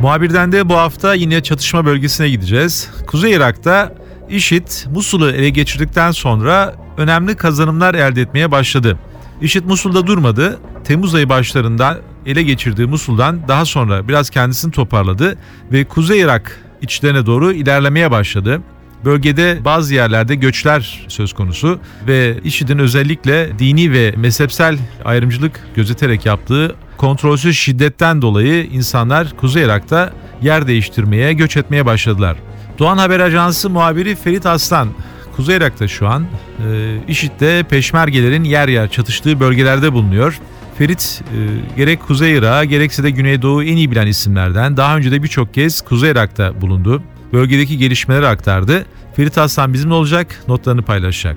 Muhabirden de bu hafta yine çatışma bölgesine gideceğiz. Kuzey Irak'ta IŞİD Musul'u ele geçirdikten sonra önemli kazanımlar elde etmeye başladı. IŞİD Musul'da durmadı. Temmuz ayı başlarında ele geçirdiği Musul'dan daha sonra biraz kendisini toparladı ve Kuzey Irak içlerine doğru ilerlemeye başladı. Bölgede bazı yerlerde göçler söz konusu ve IŞİD'in özellikle dini ve mezhepsel ayrımcılık gözeterek yaptığı kontrolsüz şiddetten dolayı insanlar Kuzey Irak'ta yer değiştirmeye, göç etmeye başladılar. Doğan Haber Ajansı muhabiri Ferit Aslan, Kuzey Irak'ta şu an e, IŞİD'de peşmergelerin yer yer çatıştığı bölgelerde bulunuyor. Ferit e, gerek Kuzey Irak'a gerekse de Güneydoğu en iyi bilen isimlerden daha önce de birçok kez Kuzey Irak'ta bulundu. Bölgedeki gelişmeleri aktardı. Ferit Aslan bizimle olacak, notlarını paylaşacak.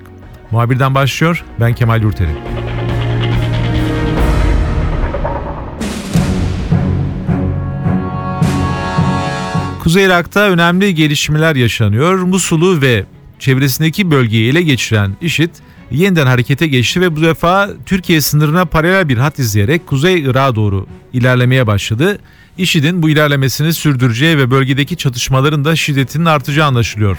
Muhabirden başlıyor, ben Kemal Yurteri. Kuzey Irak'ta önemli gelişmeler yaşanıyor. Musul'u ve çevresindeki bölgeyi ele geçiren IŞİD yeniden harekete geçti ve bu defa Türkiye sınırına paralel bir hat izleyerek Kuzey Irak'a doğru ilerlemeye başladı. IŞİD'in bu ilerlemesini sürdüreceği ve bölgedeki çatışmaların da şiddetinin artacağı anlaşılıyor.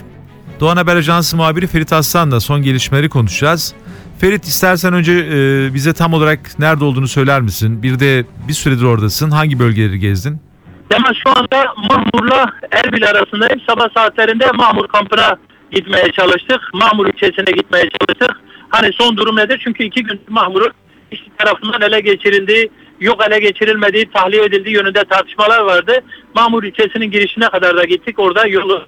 Doğan Haber Ajansı muhabiri Ferit Aslan'la son gelişmeleri konuşacağız. Ferit istersen önce e, bize tam olarak nerede olduğunu söyler misin? Bir de bir süredir oradasın. Hangi bölgeleri gezdin? Ama şu anda Mahmur'la Erbil arasındayım. Sabah saatlerinde Mahmur kampına gitmeye çalıştık. Mahmur ilçesine gitmeye çalıştık. Hani son durum nedir? Çünkü iki gün Mahmur'un işte tarafından ele geçirildiği, yok ele geçirilmediği, tahliye edildiği yönünde tartışmalar vardı. Mahmur ilçesinin girişine kadar da gittik. Orada yolu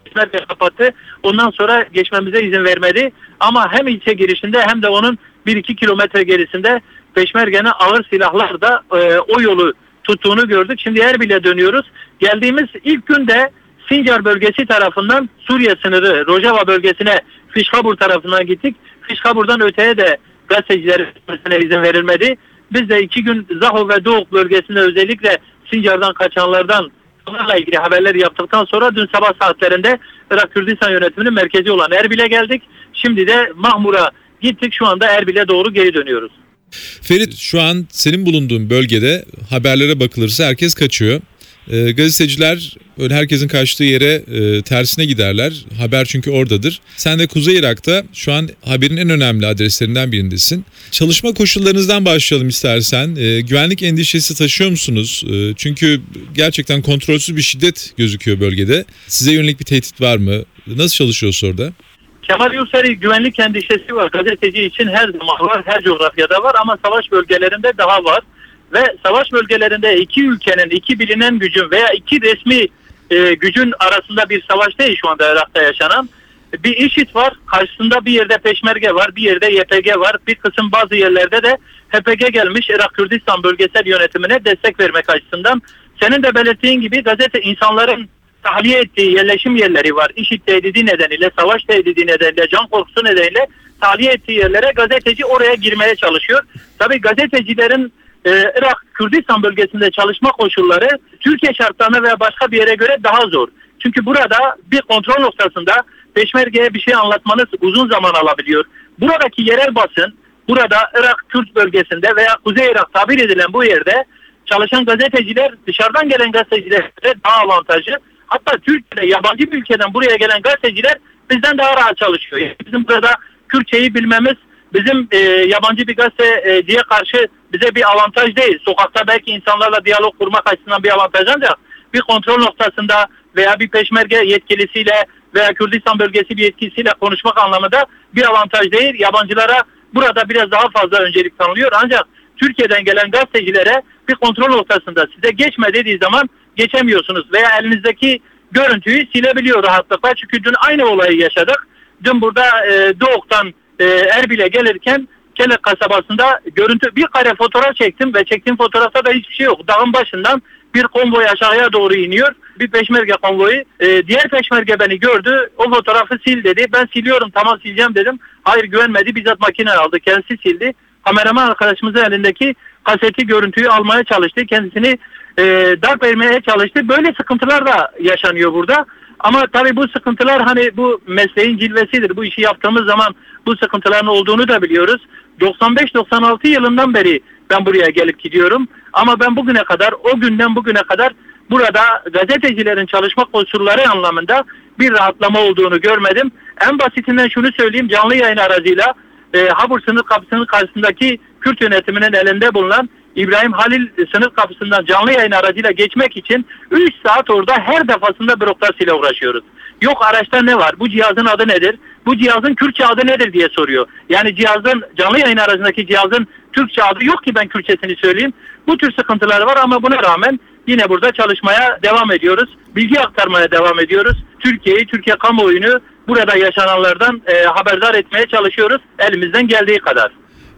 kapattı. Ondan sonra geçmemize izin vermedi. Ama hem ilçe girişinde hem de onun 1-2 kilometre gerisinde peşmergene ağır silahlar da e, o yolu tuttuğunu gördük. Şimdi Erbil'e dönüyoruz. Geldiğimiz ilk günde Sincar bölgesi tarafından Suriye sınırı Rojava bölgesine Fişkabur tarafından gittik. Fişkabur'dan öteye de gazetecilerin izin verilmedi. Biz de iki gün Zaho ve Doğuk bölgesinde özellikle Sincar'dan kaçanlardan onlarla ilgili haberler yaptıktan sonra dün sabah saatlerinde Irak Kürdistan yönetiminin merkezi olan Erbil'e geldik. Şimdi de Mahmur'a gittik. Şu anda Erbil'e doğru geri dönüyoruz. Ferit şu an senin bulunduğun bölgede haberlere bakılırsa herkes kaçıyor. E, gazeteciler öyle herkesin kaçtığı yere e, tersine giderler. Haber çünkü oradadır. Sen de Kuzey Irak'ta şu an haberin en önemli adreslerinden birindesin. Çalışma koşullarınızdan başlayalım istersen. E, güvenlik endişesi taşıyor musunuz? E, çünkü gerçekten kontrolsüz bir şiddet gözüküyor bölgede. Size yönelik bir tehdit var mı? Nasıl çalışıyorsunuz orada? Kemal Yurtsevi güvenlik endişesi var. Gazeteci için her zaman var, her coğrafyada var ama savaş bölgelerinde daha var. Ve savaş bölgelerinde iki ülkenin, iki bilinen gücün veya iki resmi e, gücün arasında bir savaş değil şu anda Irak'ta yaşanan. Bir IŞİD var, karşısında bir yerde Peşmerge var, bir yerde YPG var, bir kısım bazı yerlerde de HPG gelmiş Irak Kürdistan bölgesel yönetimine destek vermek açısından. Senin de belirttiğin gibi gazete insanların tahliye ettiği yerleşim yerleri var. İşit tehdidi nedeniyle, savaş tehdidi nedeniyle, can korkusu nedeniyle tahliye ettiği yerlere gazeteci oraya girmeye çalışıyor. Tabii gazetecilerin e, Irak Kürdistan bölgesinde çalışma koşulları Türkiye şartlarına veya başka bir yere göre daha zor. Çünkü burada bir kontrol noktasında peşmergeye bir şey anlatmanız uzun zaman alabiliyor. Buradaki yerel basın burada Irak Kürt bölgesinde veya Kuzey Irak tabir edilen bu yerde çalışan gazeteciler dışarıdan gelen gazetecilere daha avantajlı. Hatta Türkiye'de yabancı bir ülkeden buraya gelen gazeteciler bizden daha rahat çalışıyor. Yani bizim burada Kürtçeyi bilmemiz bizim e, yabancı bir gazeteciye karşı bize bir avantaj değil. Sokakta belki insanlarla diyalog kurmak açısından bir avantaj ancak bir kontrol noktasında veya bir peşmerge yetkilisiyle veya Kürdistan bölgesi bir yetkilisiyle konuşmak anlamında bir avantaj değil. Yabancılara burada biraz daha fazla öncelik tanılıyor. Ancak Türkiye'den gelen gazetecilere bir kontrol noktasında size geçme dediği zaman geçemiyorsunuz veya elinizdeki görüntüyü silebiliyor rahatlıkla. Çünkü dün aynı olayı yaşadık. Dün burada e, Doğuk'tan e, Erbil'e gelirken Kelek kasabasında görüntü bir kare fotoğraf çektim ve çektiğim fotoğrafta da hiçbir şey yok. Dağın başından bir konvoy aşağıya doğru iniyor. Bir peşmerge konvoyu. E, diğer peşmerge beni gördü. O fotoğrafı sil dedi. Ben siliyorum tamam sileceğim dedim. Hayır güvenmedi. Bizzat makine aldı. Kendisi sildi. Kameraman arkadaşımızın elindeki kaseti görüntüyü almaya çalıştı. Kendisini e, darp etmeye çalıştı. Böyle sıkıntılar da yaşanıyor burada. Ama tabii bu sıkıntılar hani bu mesleğin cilvesidir. Bu işi yaptığımız zaman bu sıkıntıların olduğunu da biliyoruz. 95-96 yılından beri ben buraya gelip gidiyorum. Ama ben bugüne kadar o günden bugüne kadar burada gazetecilerin çalışma koşulları anlamında bir rahatlama olduğunu görmedim. En basitinden şunu söyleyeyim canlı yayın aracıyla e, Habur sınır kapısının karşısındaki Kürt yönetiminin elinde bulunan İbrahim Halil sınır kapısından canlı yayın aracıyla geçmek için 3 saat orada her defasında bürokrasiyle uğraşıyoruz. Yok araçta ne var? Bu cihazın adı nedir? Bu cihazın Kürtçe adı nedir diye soruyor. Yani cihazın canlı yayın aracındaki cihazın Türkçe adı yok ki ben Kürtçesini söyleyeyim. Bu tür sıkıntılar var ama buna rağmen yine burada çalışmaya devam ediyoruz. Bilgi aktarmaya devam ediyoruz. Türkiye'yi, Türkiye kamuoyunu burada yaşananlardan e, haberdar etmeye çalışıyoruz elimizden geldiği kadar.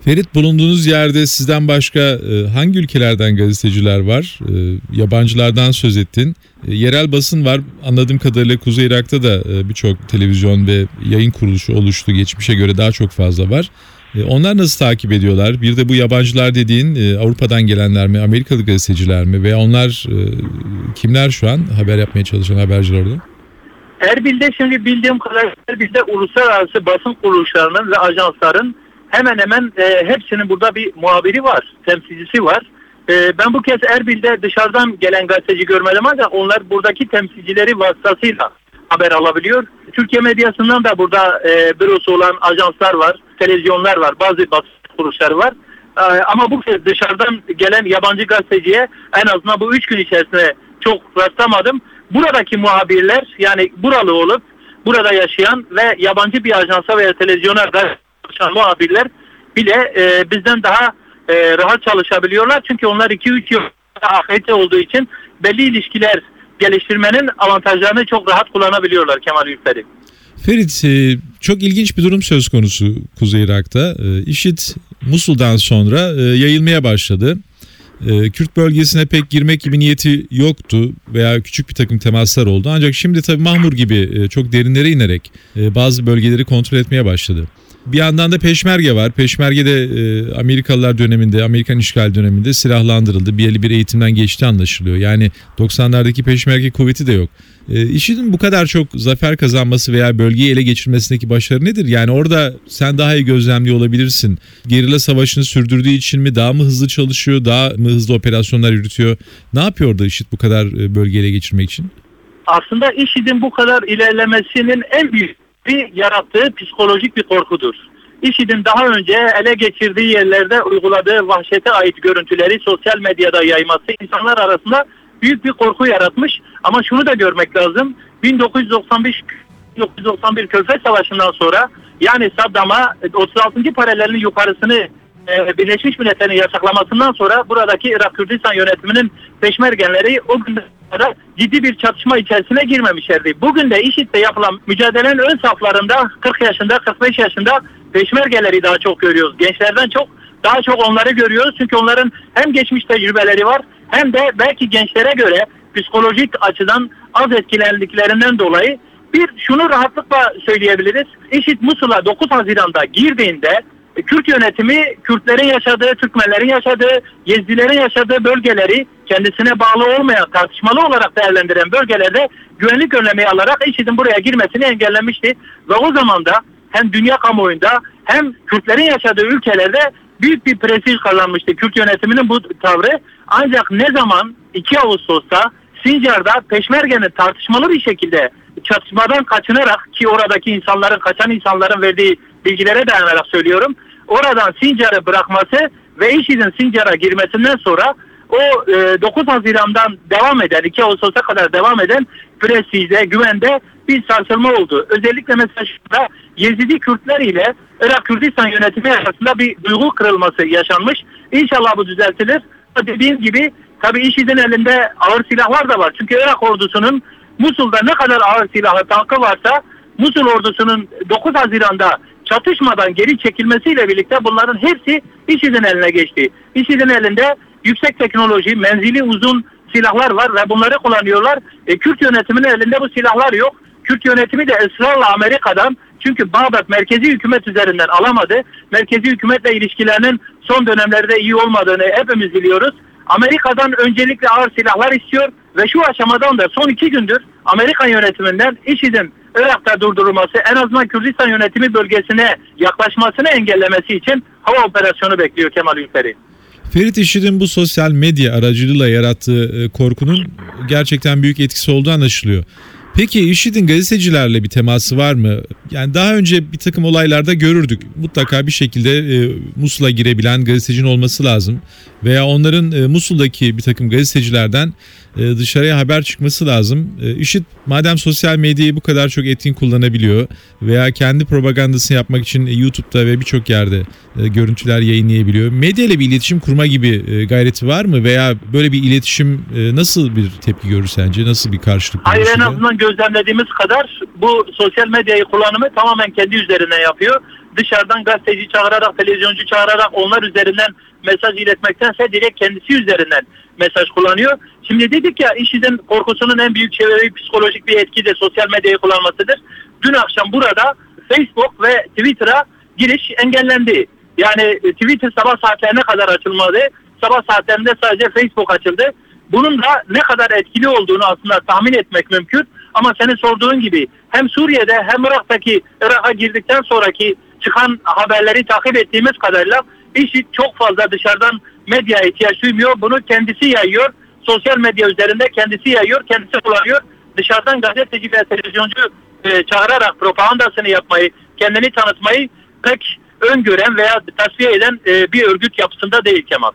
Ferit bulunduğunuz yerde sizden başka e, hangi ülkelerden gazeteciler var? E, yabancılardan söz ettin. E, yerel basın var. Anladığım kadarıyla Kuzey Irak'ta da birçok televizyon ve yayın kuruluşu oluştu. Geçmişe göre daha çok fazla var. Onlar nasıl takip ediyorlar? Bir de bu yabancılar dediğin Avrupa'dan gelenler mi, Amerikalı gazeteciler mi? Veya onlar kimler şu an haber yapmaya çalışan haberciler orada? Erbil'de şimdi bildiğim kadar Erbil'de uluslararası basın kuruluşlarının ve ajansların hemen hemen e, hepsinin burada bir muhabiri var, temsilcisi var. E, ben bu kez Erbil'de dışarıdan gelen gazeteci görmedim ancak onlar buradaki temsilcileri vasıtasıyla haber alabiliyor. Türkiye medyasından da burada e, bürosu olan ajanslar var, televizyonlar var, bazı basın kuruluşları var. E, ama bu kez dışarıdan gelen yabancı gazeteciye en azından bu üç gün içerisinde çok rastlamadım. Buradaki muhabirler yani buralı olup burada yaşayan ve yabancı bir ajansa veya televizyona çalışan muhabirler bile e, bizden daha e, rahat çalışabiliyorlar. Çünkü onlar 2-3 yıl AFT olduğu için belli ilişkiler geliştirmenin avantajlarını çok rahat kullanabiliyorlar Kemal Ülferi. Ferit e, çok ilginç bir durum söz konusu Kuzey Irak'ta. E, IŞİD Musul'dan sonra e, yayılmaya başladı. Kürt bölgesine pek girmek gibi niyeti yoktu veya küçük bir takım temaslar oldu. Ancak şimdi tabii Mahmur gibi çok derinlere inerek bazı bölgeleri kontrol etmeye başladı. Bir yandan da Peşmerge var. Peşmerge de e, Amerikalılar döneminde, Amerikan işgal döneminde silahlandırıldı. Bir bir eğitimden geçti anlaşılıyor. Yani 90'lardaki Peşmerge kuvveti de yok. E, IŞİD'in bu kadar çok zafer kazanması veya bölgeyi ele geçirmesindeki başarı nedir? Yani orada sen daha iyi gözlemliyor olabilirsin. Gerilla savaşını sürdürdüğü için mi daha mı hızlı çalışıyor, daha mı hızlı operasyonlar yürütüyor? Ne yapıyor orada IŞİD bu kadar e, bölgeyi ele geçirmek için? Aslında IŞİD'in bu kadar ilerlemesinin en büyük bir yarattığı psikolojik bir korkudur. IŞİD'in daha önce ele geçirdiği yerlerde uyguladığı vahşete ait görüntüleri sosyal medyada yayması insanlar arasında büyük bir korku yaratmış. Ama şunu da görmek lazım. 1995 1991 Körfez Savaşı'ndan sonra yani Saddam'a 36. paralelin yukarısını e, Birleşmiş Milletler'in yasaklamasından sonra buradaki Irak Kürdistan yönetiminin peşmergenleri o gün kadar ciddi bir çatışma içerisine girmemişlerdi. Bugün de IŞİD'de yapılan mücadelenin ön saflarında 40 yaşında 45 yaşında peşmergeleri daha çok görüyoruz. Gençlerden çok daha çok onları görüyoruz. Çünkü onların hem geçmiş tecrübeleri var hem de belki gençlere göre psikolojik açıdan az etkilendiklerinden dolayı bir şunu rahatlıkla söyleyebiliriz. IŞİD Musul'a 9 Haziran'da girdiğinde Kürt yönetimi Kürtlerin yaşadığı, Türkmenlerin yaşadığı, Yezidilerin yaşadığı bölgeleri kendisine bağlı olmayan, tartışmalı olarak değerlendiren bölgelerde güvenlik önlemi alarak IŞİD'in buraya girmesini engellemişti. Ve o zaman da hem dünya kamuoyunda hem Kürtlerin yaşadığı ülkelerde büyük bir prestij kazanmıştı Kürt yönetiminin bu tavrı. Ancak ne zaman 2 Ağustos'ta Sincar'da Peşmerge'nin tartışmalı bir şekilde çatışmadan kaçınarak ki oradaki insanların kaçan insanların verdiği bilgilere dayanarak söylüyorum. Oradan Sincar'ı bırakması ve IŞİD'in Sincar'a girmesinden sonra o e, 9 Haziran'dan devam eden 2 Ağustos'a kadar devam eden prestijde, güvende bir sarsılma oldu. Özellikle mesela şurada Yezidi Kürtler ile Irak Kürdistan yönetimi arasında bir duygu kırılması yaşanmış. İnşallah bu düzeltilir. Dediğim gibi tabii IŞİD'in elinde ağır silahlar da var. Çünkü Irak ordusunun Musul'da ne kadar ağır silahlı tankı varsa Musul ordusunun 9 Haziran'da çatışmadan geri çekilmesiyle birlikte bunların hepsi IŞİD'in eline geçti. IŞİD'in elinde yüksek teknoloji, menzili uzun silahlar var ve bunları kullanıyorlar. E, Kürt yönetiminin elinde bu silahlar yok. Kürt yönetimi de ısrarla Amerika'dan çünkü Bağdat merkezi hükümet üzerinden alamadı. Merkezi hükümetle ilişkilerinin son dönemlerde iyi olmadığını hepimiz biliyoruz. Amerika'dan öncelikle ağır silahlar istiyor ve şu aşamadan da son iki gündür Amerikan yönetiminden IŞİD'in Irak'ta durdurulması en azından Kürdistan yönetimi bölgesine yaklaşmasını engellemesi için hava operasyonu bekliyor Kemal Ülferi. Ferit İşit'in bu sosyal medya aracılığıyla yarattığı e, korkunun gerçekten büyük etkisi olduğu anlaşılıyor. Peki IŞİD'in gazetecilerle bir teması var mı? Yani daha önce bir takım olaylarda görürdük. Mutlaka bir şekilde e, Musul'a girebilen gazetecinin olması lazım. Veya onların e, Musul'daki bir takım gazetecilerden e, dışarıya haber çıkması lazım. E, IŞİD madem sosyal medyayı bu kadar çok etkin kullanabiliyor veya kendi propagandasını yapmak için e, YouTube'da ve birçok yerde e, görüntüler yayınlayabiliyor. Medya ile bir iletişim kurma gibi e, gayreti var mı? Veya böyle bir iletişim e, nasıl bir tepki görür sence? Nasıl bir karşılık? Hayır en azından gözlemlediğimiz kadar bu sosyal medyayı kullanımı tamamen kendi üzerinden yapıyor. Dışarıdan gazeteci çağırarak, televizyoncu çağırarak onlar üzerinden mesaj iletmektense direkt kendisi üzerinden mesaj kullanıyor. Şimdi dedik ya IŞİD'in korkusunun en büyük sebebi psikolojik bir etki de sosyal medyayı kullanmasıdır. Dün akşam burada Facebook ve Twitter'a giriş engellendi. Yani e, Twitter sabah saatlerine kadar açılmadı. Sabah saatlerinde sadece Facebook açıldı. Bunun da ne kadar etkili olduğunu aslında tahmin etmek mümkün. Ama senin sorduğun gibi hem Suriye'de hem Irak'taki Irak'a girdikten sonraki çıkan haberleri takip ettiğimiz kadarıyla IŞİD çok fazla dışarıdan medyaya ihtiyaç duymuyor. Bunu kendisi yayıyor. Sosyal medya üzerinde kendisi yayıyor, kendisi kullanıyor. Dışarıdan gazeteci ve televizyoncu e, çağırarak propagandasını yapmayı, kendini tanıtmayı pek öngören veya tasfiye eden e, bir örgüt yapısında değil Kemal.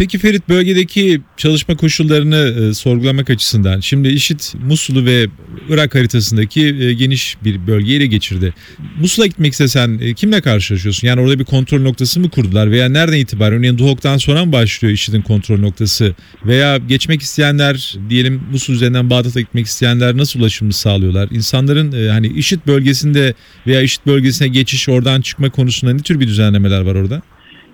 Peki Ferit bölgedeki çalışma koşullarını e, sorgulamak açısından şimdi IŞİD Musul'u ve Irak haritasındaki e, geniş bir bölgeyi ele geçirdi. Musul'a gitmek istesen e, kimle karşılaşıyorsun? Yani orada bir kontrol noktası mı kurdular veya nereden itibaren? Örneğin Duhok'tan sonra mı başlıyor IŞİD'in kontrol noktası? Veya geçmek isteyenler diyelim Musul üzerinden Bağdat'a gitmek isteyenler nasıl ulaşımını sağlıyorlar? İnsanların e, hani IŞİD bölgesinde veya IŞİD bölgesine geçiş oradan çıkma konusunda ne tür bir düzenlemeler var orada?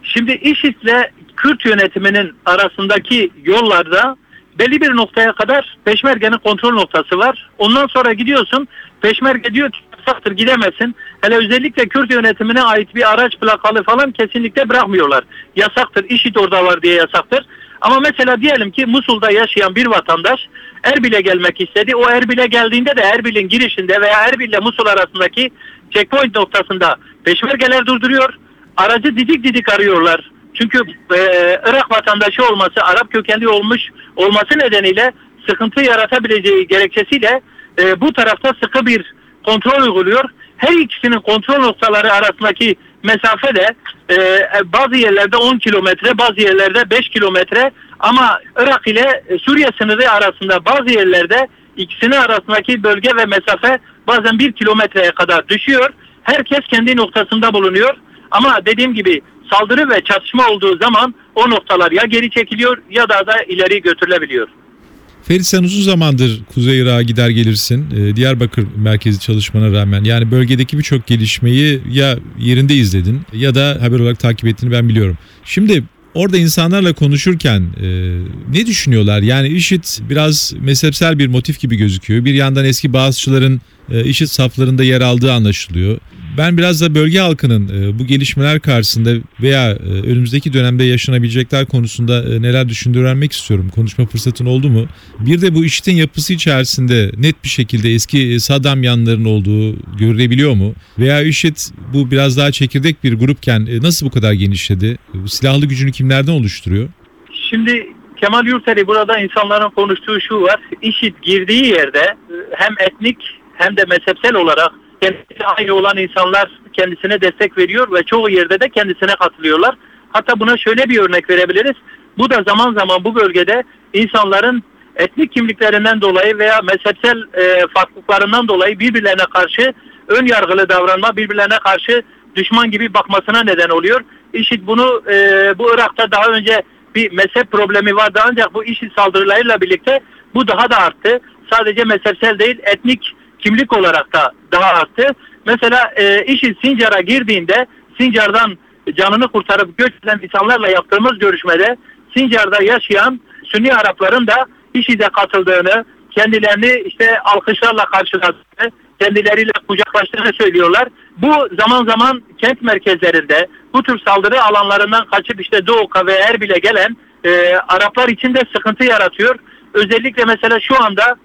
Şimdi IŞİD'le Kürt yönetiminin arasındaki yollarda belli bir noktaya kadar Peşmerge'nin kontrol noktası var. Ondan sonra gidiyorsun Peşmerge diyor ki yasaktır gidemezsin. Hele özellikle Kürt yönetimine ait bir araç plakalı falan kesinlikle bırakmıyorlar. Yasaktır. IŞİD orada var diye yasaktır. Ama mesela diyelim ki Musul'da yaşayan bir vatandaş Erbil'e gelmek istedi. O Erbil'e geldiğinde de Erbil'in girişinde veya Erbil ile Musul arasındaki checkpoint noktasında peşmergeler durduruyor. Aracı didik didik arıyorlar. Çünkü e, Irak vatandaşı olması, Arap kökenli olmuş olması nedeniyle sıkıntı yaratabileceği gerekçesiyle e, bu tarafta sıkı bir kontrol uyguluyor. Her ikisinin kontrol noktaları arasındaki mesafe de e, bazı yerlerde 10 kilometre, bazı yerlerde 5 kilometre ama Irak ile Suriye sınırı arasında bazı yerlerde ikisinin arasındaki bölge ve mesafe bazen 1 kilometreye kadar düşüyor. Herkes kendi noktasında bulunuyor. Ama dediğim gibi saldırı ve çatışma olduğu zaman o noktalar ya geri çekiliyor ya da da ileri götürülebiliyor. Ferit sen uzun zamandır Kuzey Irak'a gider gelirsin. Ee, Diyarbakır merkezi çalışmana rağmen yani bölgedeki birçok gelişmeyi ya yerinde izledin ya da haber olarak takip ettiğini ben biliyorum. Şimdi orada insanlarla konuşurken e, ne düşünüyorlar? Yani IŞİD biraz mezhepsel bir motif gibi gözüküyor. Bir yandan eski Bağızçıların IŞİD saflarında yer aldığı anlaşılıyor. Ben biraz da bölge halkının e, bu gelişmeler karşısında veya e, önümüzdeki dönemde yaşanabilecekler konusunda e, neler düşündüğünü öğrenmek istiyorum. Konuşma fırsatın oldu mu? Bir de bu IŞİD'in yapısı içerisinde net bir şekilde eski e, Saddam yanlarının olduğu görülebiliyor mu? Veya IŞİD bu biraz daha çekirdek bir grupken e, nasıl bu kadar genişledi? Silahlı gücünü kimlerden oluşturuyor? Şimdi Kemal Yurteri burada insanların konuştuğu şu var. IŞİD girdiği yerde e, hem etnik hem de mezhepsel olarak kendisi aynı olan insanlar kendisine destek veriyor ve çoğu yerde de kendisine katılıyorlar. Hatta buna şöyle bir örnek verebiliriz. Bu da zaman zaman bu bölgede insanların etnik kimliklerinden dolayı veya mezhepsel e, farklılıklarından dolayı birbirlerine karşı ön yargılı davranma, birbirlerine karşı düşman gibi bakmasına neden oluyor. IŞİD bunu e, bu Irak'ta daha önce bir mezhep problemi vardı ancak bu IŞİD saldırılarıyla birlikte bu daha da arttı. Sadece mezhepsel değil etnik kimlik olarak da daha arttı. Mesela e, IŞİD Sincar'a girdiğinde Sincar'dan canını kurtarıp göç eden insanlarla yaptığımız görüşmede Sincar'da yaşayan Sünni Arapların da IŞİD'e katıldığını, kendilerini işte alkışlarla karşıladığını, kendileriyle kucaklaştığını söylüyorlar. Bu zaman zaman kent merkezlerinde bu tür saldırı alanlarından kaçıp işte Doğuka ve Erbil'e gelen e, Araplar için de sıkıntı yaratıyor. Özellikle mesela şu anda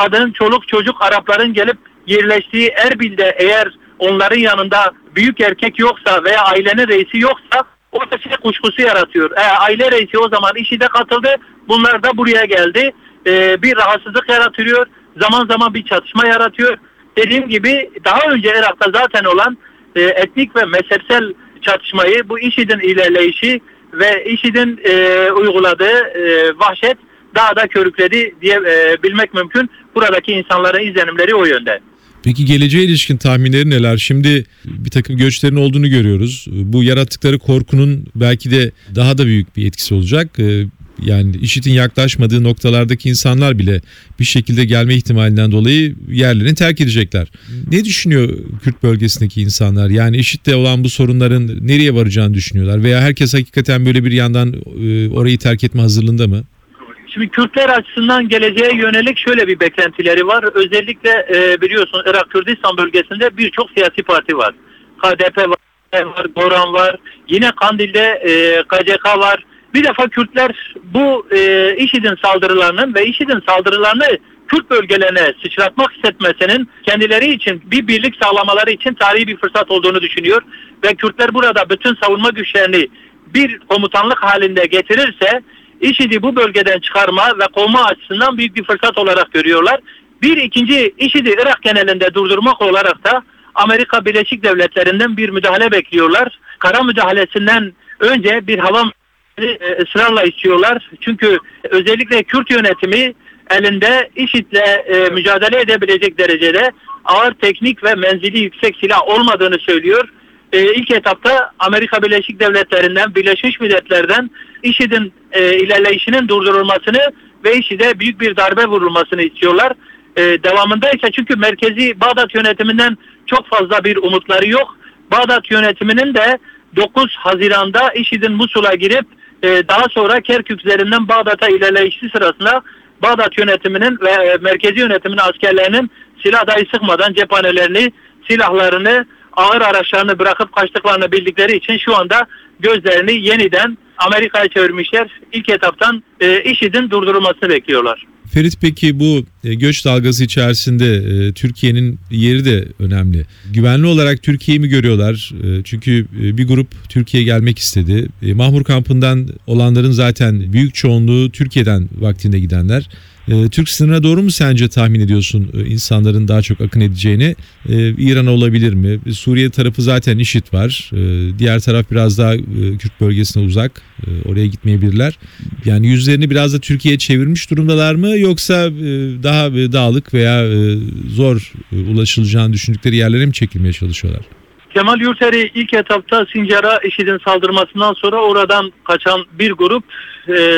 kadın, çoluk, çocuk Arapların gelip yerleştiği Erbil'de eğer onların yanında büyük erkek yoksa veya ailenin reisi yoksa o da şey kuşkusu yaratıyor. E, aile reisi o zaman işi de katıldı. Bunlar da buraya geldi. E, bir rahatsızlık yaratıyor. Zaman zaman bir çatışma yaratıyor. Dediğim gibi daha önce Irak'ta zaten olan e, etnik ve mezhepsel çatışmayı bu IŞİD'in ilerleyişi ve IŞİD'in e, uyguladığı e, vahşet daha da körükledi diye e, bilmek mümkün. Buradaki insanların izlenimleri o yönde. Peki geleceğe ilişkin tahminleri neler? Şimdi bir takım göçlerin olduğunu görüyoruz. Bu yarattıkları korkunun belki de daha da büyük bir etkisi olacak. Ee, Yani IŞİD'in yaklaşmadığı noktalardaki insanlar bile bir şekilde gelme ihtimalinden dolayı yerlerini terk edecekler. Ne düşünüyor Kürt bölgesindeki insanlar? Yani IŞİD'le olan bu sorunların nereye varacağını düşünüyorlar? Veya herkes hakikaten böyle bir yandan e, orayı terk etme hazırlığında mı? Şimdi Kürtler açısından geleceğe yönelik şöyle bir beklentileri var. Özellikle e, biliyorsun Irak Kürdistan bölgesinde birçok siyasi parti var. KDP var, var Goran var. Yine Kandil'de e, KCK var. Bir defa Kürtler bu e, IŞİD'in saldırılarının ve IŞİD'in saldırılarını Kürt bölgelerine sıçratmak hissetmesinin kendileri için bir birlik sağlamaları için tarihi bir fırsat olduğunu düşünüyor. Ve Kürtler burada bütün savunma güçlerini bir komutanlık halinde getirirse IŞİD'i bu bölgeden çıkarma ve kovma açısından büyük bir fırsat olarak görüyorlar. Bir ikinci IŞİD'i Irak genelinde durdurmak olarak da Amerika Birleşik Devletleri'nden bir müdahale bekliyorlar. Kara müdahalesinden önce bir hava e, ısrarla istiyorlar. Çünkü özellikle Kürt yönetimi elinde IŞİD'le e, mücadele edebilecek derecede ağır teknik ve menzili yüksek silah olmadığını söylüyor. E, ilk etapta Amerika Birleşik Devletleri'nden, Birleşmiş Milletler'den IŞİD'in e, ilerleyişinin durdurulmasını ve IŞİD'e büyük bir darbe vurulmasını istiyorlar. E, devamında ise çünkü merkezi Bağdat yönetiminden çok fazla bir umutları yok. Bağdat yönetiminin de 9 Haziran'da IŞİD'in Musul'a girip e, daha sonra Kerkük üzerinden Bağdat'a ilerleyişi sırasında Bağdat yönetiminin ve e, merkezi yönetimin askerlerinin silah dahi sıkmadan cephanelerini, silahlarını, ağır araçlarını bırakıp kaçtıklarını bildikleri için şu anda gözlerini yeniden Amerika'ya çevirmişler. İlk etaptan e, IŞİD'in durdurulmasını bekliyorlar. Ferit peki bu göç dalgası içerisinde e, Türkiye'nin yeri de önemli. Güvenli olarak Türkiye'yi mi görüyorlar? E, Çünkü e, bir grup Türkiye'ye gelmek istedi. E, Mahmur kampından olanların zaten büyük çoğunluğu Türkiye'den vaktinde gidenler. E, Türk sınırına doğru mu sence tahmin ediyorsun e, insanların daha çok akın edeceğini? E, İran olabilir mi? E, Suriye tarafı zaten IŞİD var. E, Diğer taraf biraz daha e, Kürt bölgesine uzak. E, Oraya gitmeyebilirler. Yani yüzlerini biraz da Türkiye'ye çevirmiş durumdalar mı? Yoksa e, daha e, dağlık veya e, zor e, ulaşılacağını düşündükleri yerlere mi çekilmeye çalışıyorlar? Kemal Yurteri ilk etapta Sincar'a IŞİD'in saldırmasından sonra oradan kaçan bir grup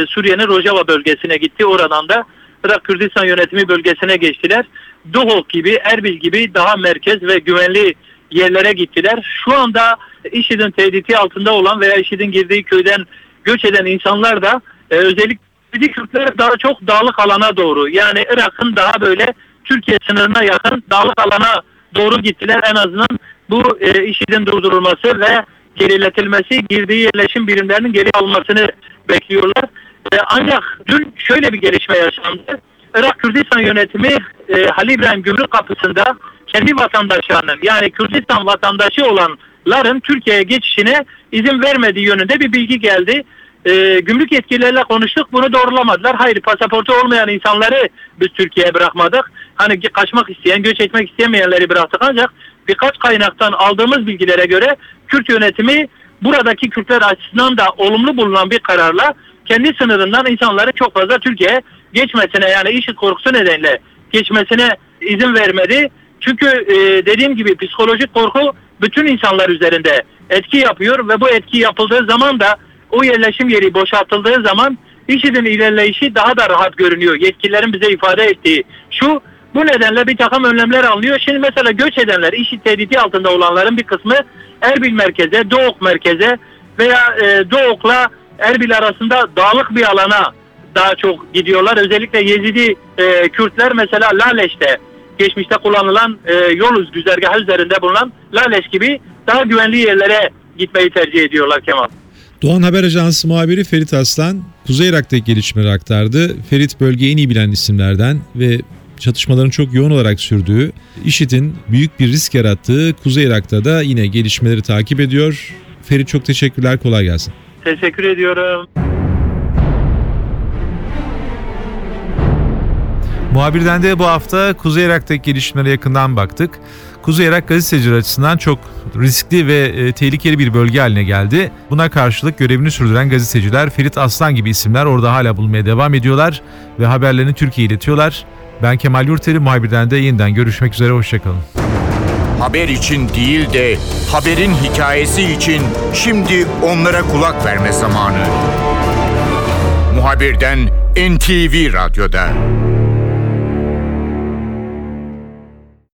Suriye'nin Rojava bölgesine gitti. Oradan da Irak Kürdistan yönetimi bölgesine geçtiler. Duhok gibi, Erbil gibi daha merkez ve güvenli yerlere gittiler. Şu anda IŞİD'in tehdidi altında olan veya IŞİD'in girdiği köyden göç eden insanlar da özellikle Kürtler daha çok dağlık alana doğru yani Irak'ın daha böyle Türkiye sınırına yakın dağlık alana doğru gittiler. En azından bu e, IŞİD'in durdurulması ve geriletilmesi, girdiği yerleşim birimlerinin geri alınmasını bekliyorlar. E, ancak dün şöyle bir gelişme yaşandı. Irak Kürdistan yönetimi e, Halil İbrahim Gümrük kapısında kendi vatandaşlarının yani Kürdistan vatandaşı olanların Türkiye'ye geçişine izin vermediği yönünde bir bilgi geldi. E, gümrük yetkililerle konuştuk bunu doğrulamadılar. Hayır pasaportu olmayan insanları biz Türkiye'ye bırakmadık. Hani kaçmak isteyen, göç etmek istemeyenleri bıraktık ancak birkaç kaynaktan aldığımız bilgilere göre Kürt yönetimi buradaki Kürtler açısından da olumlu bulunan bir kararla kendi sınırından insanları çok fazla Türkiye'ye geçmesine yani IŞİD korkusu nedeniyle geçmesine izin vermedi. Çünkü e, dediğim gibi psikolojik korku bütün insanlar üzerinde etki yapıyor ve bu etki yapıldığı zaman da o yerleşim yeri boşaltıldığı zaman IŞİD'in ilerleyişi daha da rahat görünüyor. Yetkililerin bize ifade ettiği şu bu nedenle bir takım önlemler alınıyor. Şimdi mesela göç edenler, IŞİD tehdidi altında olanların bir kısmı Erbil merkeze, Doğuk merkeze veya e, Doğuk'la Erbil arasında dağlık bir alana daha çok gidiyorlar. Özellikle Yezidi e, Kürtler mesela Laleş'te geçmişte kullanılan e, yol güzergahı üzerinde bulunan Laleş gibi daha güvenli yerlere gitmeyi tercih ediyorlar Kemal. Doğan Haber Ajansı muhabiri Ferit Aslan, Kuzey Irak'taki gelişmeleri aktardı. Ferit bölgeyi en iyi bilen isimlerden ve çatışmaların çok yoğun olarak sürdüğü, IŞİD'in büyük bir risk yarattığı Kuzey Irak'ta da yine gelişmeleri takip ediyor. Ferit çok teşekkürler, kolay gelsin. Teşekkür ediyorum. Muhabirden de bu hafta Kuzey Irak'taki gelişmelere yakından baktık. Kuzey Irak gazeteciler açısından çok riskli ve e, tehlikeli bir bölge haline geldi. Buna karşılık görevini sürdüren gazeteciler Ferit Aslan gibi isimler orada hala bulmaya devam ediyorlar ve haberlerini Türkiye'ye iletiyorlar. Ben Kemal Yurteli muhabirden de yeniden görüşmek üzere hoşçakalın. Haber için değil de haberin hikayesi için şimdi onlara kulak verme zamanı. Muhabirden NTV Radyo'da.